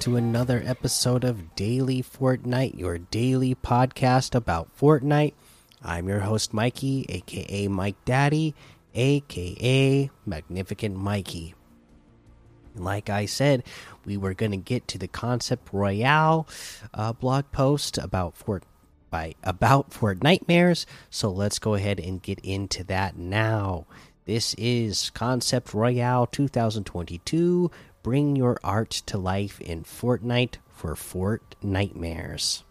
To another episode of Daily Fortnite, your daily podcast about Fortnite. I'm your host, Mikey, aka Mike Daddy, aka Magnificent Mikey. Like I said, we were going to get to the Concept Royale uh, blog post about Fort by about Fort Nightmares, so let's go ahead and get into that now. This is Concept Royale 2022. Bring your art to life in Fortnite for Fort Nightmares.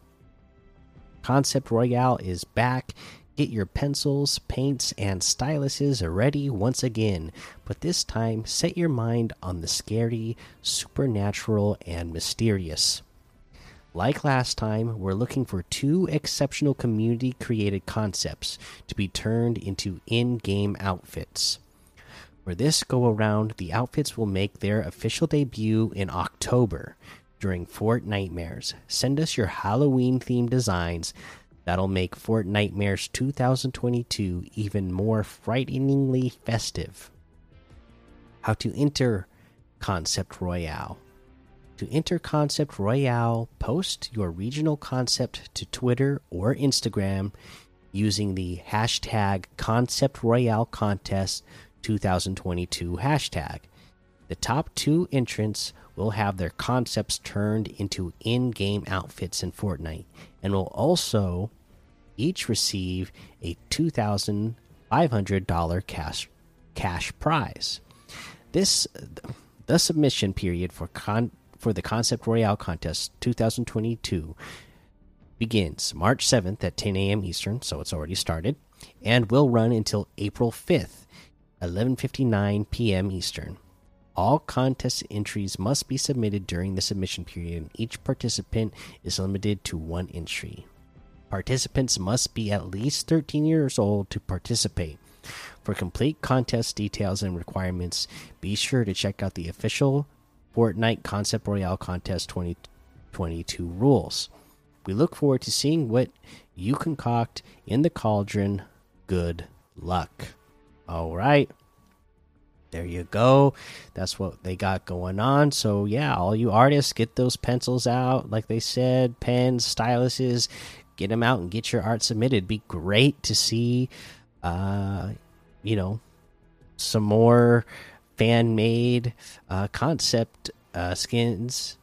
Concept Royale is back. Get your pencils, paints, and styluses ready once again, but this time set your mind on the scary, supernatural, and mysterious. Like last time, we're looking for two exceptional community created concepts to be turned into in game outfits. For this go around, the outfits will make their official debut in October during Fort Nightmares. Send us your Halloween themed designs that'll make Fort Nightmares 2022 even more frighteningly festive. How to enter Concept Royale. To enter Concept Royale, post your regional concept to Twitter or Instagram using the hashtag Concept Royale Contest 2022 hashtag. The top two entrants will have their concepts turned into in game outfits in Fortnite and will also each receive a $2,500 cash, cash prize. This the submission period for con, for the Concept Royale contest 2022 begins March 7th at 10 a.m. Eastern, so it's already started, and will run until April 5th 11:59 p.m. Eastern. All contest entries must be submitted during the submission period, and each participant is limited to one entry. Participants must be at least 13 years old to participate. For complete contest details and requirements, be sure to check out the official Fortnite Concept Royale Contest 2022 rules. We look forward to seeing what you concoct in the cauldron. Good luck. All right. There you go. That's what they got going on. So, yeah, all you artists, get those pencils out. Like they said, pens, styluses, get them out and get your art submitted. Be great to see, uh, you know, some more fan made uh, concept uh, skins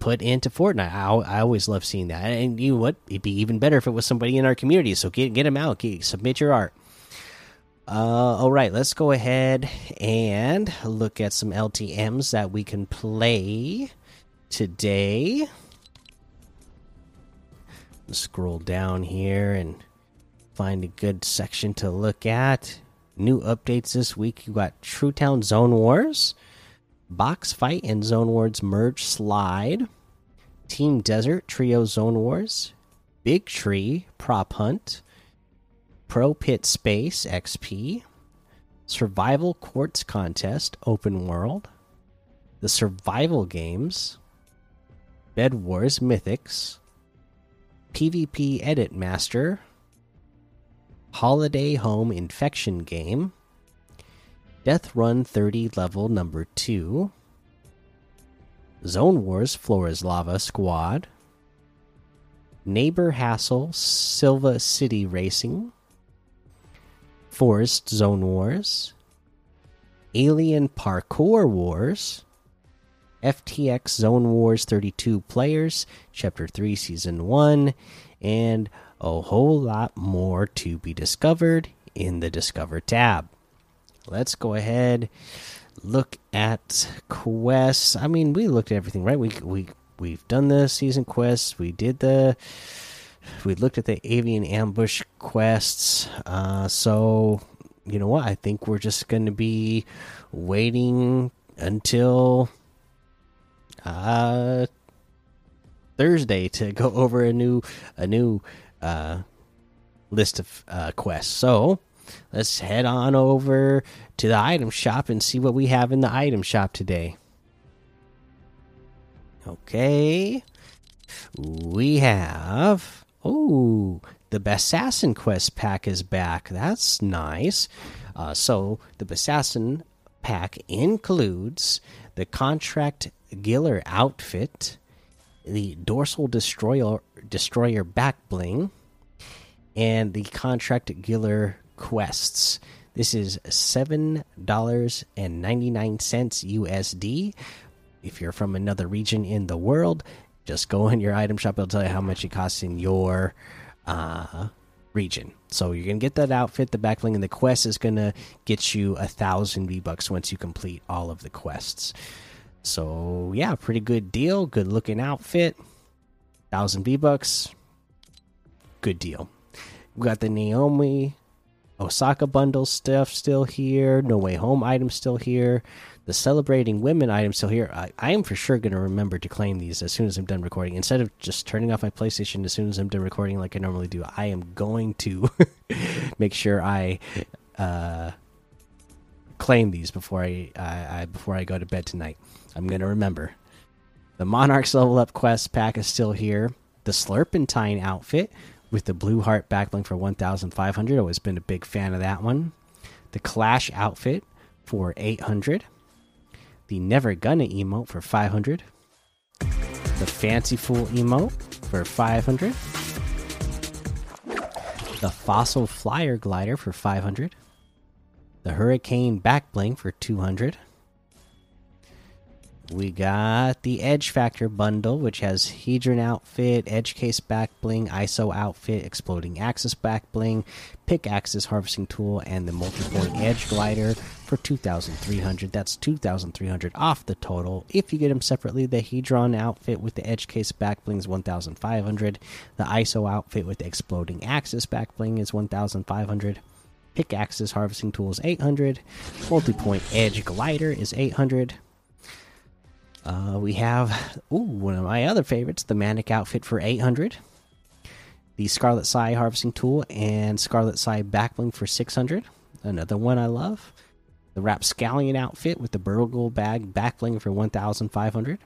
put into Fortnite. I, I always love seeing that. And you know what? It'd be even better if it was somebody in our community. So get get them out. Get, submit your art. Uh, all right, let's go ahead and look at some LTMs that we can play today. Scroll down here and find a good section to look at. New updates this week you got True Town Zone Wars, Box Fight and Zone Wars Merge Slide, Team Desert Trio Zone Wars, Big Tree Prop Hunt. Pro Pit Space XP, Survival Quartz Contest Open World, the Survival Games, Bed Wars Mythics, PvP Edit Master, Holiday Home Infection Game, Death Run 30 Level Number 2, Zone Wars Flora's Lava Squad, Neighbor Hassle Silva City Racing, Forest Zone Wars, Alien Parkour Wars, FTX Zone Wars 32 Players, Chapter 3, Season 1, and a whole lot more to be discovered in the Discover tab. Let's go ahead look at quests. I mean, we looked at everything, right? We we we've done the season quests. We did the we looked at the avian ambush quests. Uh, so you know what? I think we're just going to be waiting until uh, Thursday to go over a new a new uh, list of uh, quests. So let's head on over to the item shop and see what we have in the item shop today. Okay, we have Oh, the Assassin Quest pack is back. That's nice. Uh, so the Assassin pack includes the the contract Giller outfit, the dorsal destroyer destroyer back bling, and the contract Giller quests. This is seven dollars and ninety nine cents USD. If you're from another region in the world, just go in your item shop. It'll tell you how much it costs in your uh, region. So you're gonna get that outfit, the backbling, and the quest is gonna get you a thousand V bucks once you complete all of the quests. So yeah, pretty good deal. Good looking outfit. Thousand V bucks. Good deal. We got the Naomi Osaka bundle stuff still here. No Way Home item still here. The celebrating women items still here. I, I am for sure going to remember to claim these as soon as I'm done recording. Instead of just turning off my PlayStation as soon as I'm done recording, like I normally do, I am going to make sure I uh, claim these before I, I, I before I go to bed tonight. I'm going to remember. The Monarchs level up quest pack is still here. The Slurpentine outfit with the blue heart backbling for 1500 always been a big fan of that one the clash outfit for 800 the never gonna emote for 500 the fancy fool emote for 500 the fossil flyer glider for 500 the hurricane backbling for 200 we got the Edge Factor bundle, which has Hedron outfit, Edge Case back bling, ISO outfit, Exploding Axis back bling, Pickaxes harvesting tool, and the multi point Edge glider for 2,300. That's 2,300 off the total. If you get them separately, the Hedron outfit with the Edge Case back bling is 1,500. The ISO outfit with the Exploding Axis back bling is 1,500. Pickaxes harvesting tool is 800. Multi point Edge glider is 800. Uh, we have ooh, one of my other favorites, the Manic outfit for 800. The Scarlet Sai harvesting tool and Scarlet Sai backbling for 600. Another one I love. The Rapscallion outfit with the Burgle bag backbling for 1500.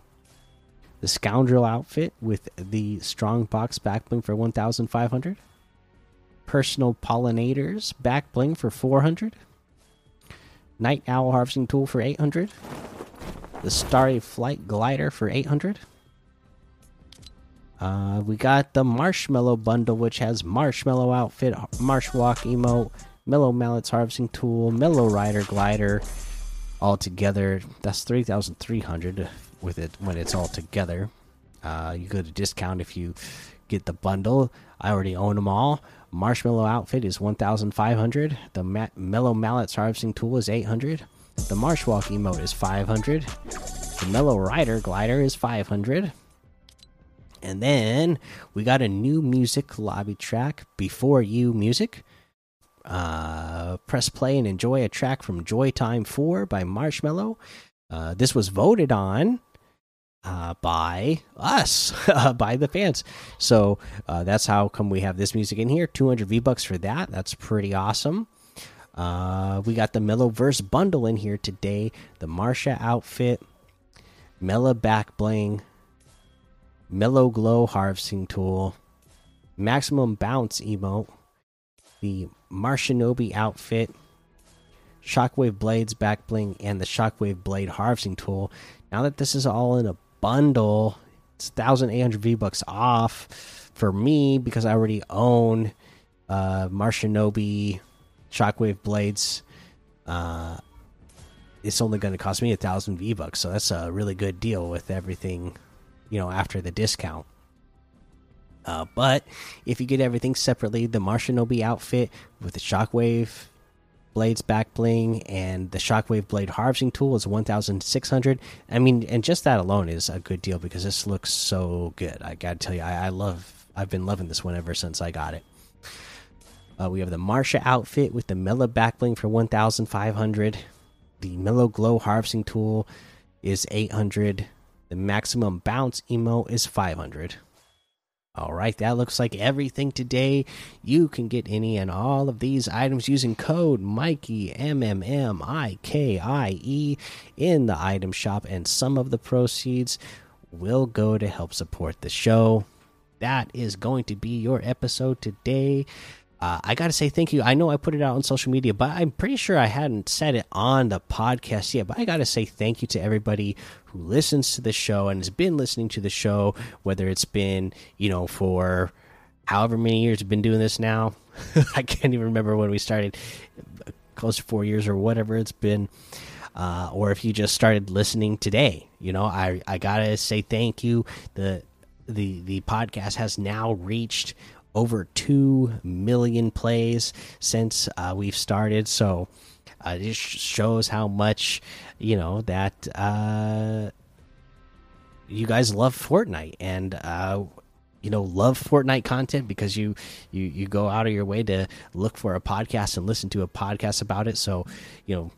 The Scoundrel outfit with the Strong Box backbling for 1500. Personal Pollinators backbling for 400. Night Owl harvesting tool for 800 the Starry Flight Glider for 800. Uh, we got the Marshmallow Bundle, which has Marshmallow Outfit, Marsh Walk Emote, Mellow Mallets Harvesting Tool, Mellow Rider Glider, all together. That's 3,300 with it when it's all together. Uh, you get a discount if you get the bundle. I already own them all. Marshmallow Outfit is 1,500. The Ma Mellow Mallets Harvesting Tool is 800. The Marshwalk emote is 500. The Mellow Rider glider is 500. And then we got a new music lobby track, Before You Music. Uh, press play and enjoy a track from Joy Time 4 by Marshmello. Uh, this was voted on uh, by us, by the fans. So uh, that's how come we have this music in here. 200 V bucks for that. That's pretty awesome. Uh, we got the Mellowverse bundle in here today. The Marsha outfit, Mela back bling, Mellow Glow harvesting tool, Maximum Bounce emote, the Marshinobi outfit, Shockwave Blades back bling, and the Shockwave Blade harvesting tool. Now that this is all in a bundle, it's 1,800 V bucks off for me because I already own uh, Marshinobi shockwave blades. Uh, it's only going to cost me a thousand V bucks, so that's a really good deal with everything, you know, after the discount. Uh, but if you get everything separately, the Marshinobi outfit with the shockwave blades back bling and the shockwave blade harvesting tool is 1600 i mean and just that alone is a good deal because this looks so good i gotta tell you I, I love i've been loving this one ever since i got it uh, we have the Marsha outfit with the Mela backbling for 1,500. The Mellow Glow harvesting tool is 800. The maximum bounce emo is 500. All right, that looks like everything today. You can get any and all of these items using code Mikey M M M I K I E in the item shop, and some of the proceeds will go to help support the show. That is going to be your episode today. Uh, I got to say thank you. I know I put it out on social media, but I'm pretty sure I hadn't said it on the podcast yet. But I got to say thank you to everybody who listens to the show and has been listening to the show, whether it's been, you know, for however many years we've been doing this now. I can't even remember when we started, close to four years or whatever it's been. Uh, or if you just started listening today, you know, I I gotta say thank you. The the the podcast has now reached over 2 million plays since uh, we've started. So uh, it shows how much, you know, that uh, you guys love Fortnite and, uh, you know, love Fortnite content because you, you, you go out of your way to look for a podcast and listen to a podcast about it. So, you know,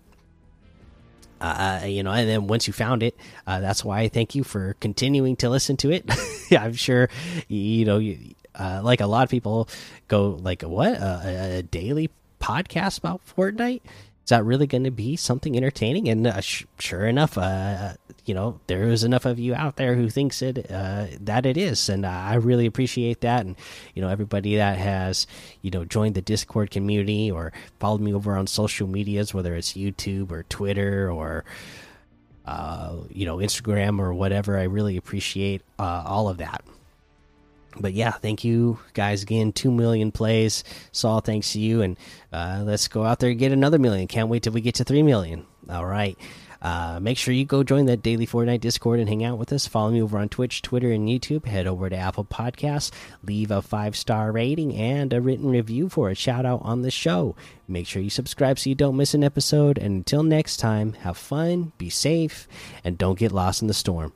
uh, you know, and then once you found it, uh, that's why I thank you for continuing to listen to it. I'm sure, you know, you, uh, like a lot of people go like, what a, a daily podcast about Fortnite? Is that really going to be something entertaining? And uh, sure enough, uh, you know, there is enough of you out there who thinks it uh, that it is, and I really appreciate that. And you know, everybody that has you know joined the Discord community or followed me over on social medias, whether it's YouTube or Twitter or uh, you know Instagram or whatever, I really appreciate uh, all of that but yeah, thank you guys again. Two million plays. Saul, thanks to you, and uh, let's go out there and get another million. Can't wait till we get to three million. All right. Uh, make sure you go join that daily Fortnite Discord and hang out with us. Follow me over on Twitch, Twitter, and YouTube. Head over to Apple Podcasts, leave a five star rating and a written review for a shout out on the show. Make sure you subscribe so you don't miss an episode. And until next time, have fun, be safe, and don't get lost in the storm.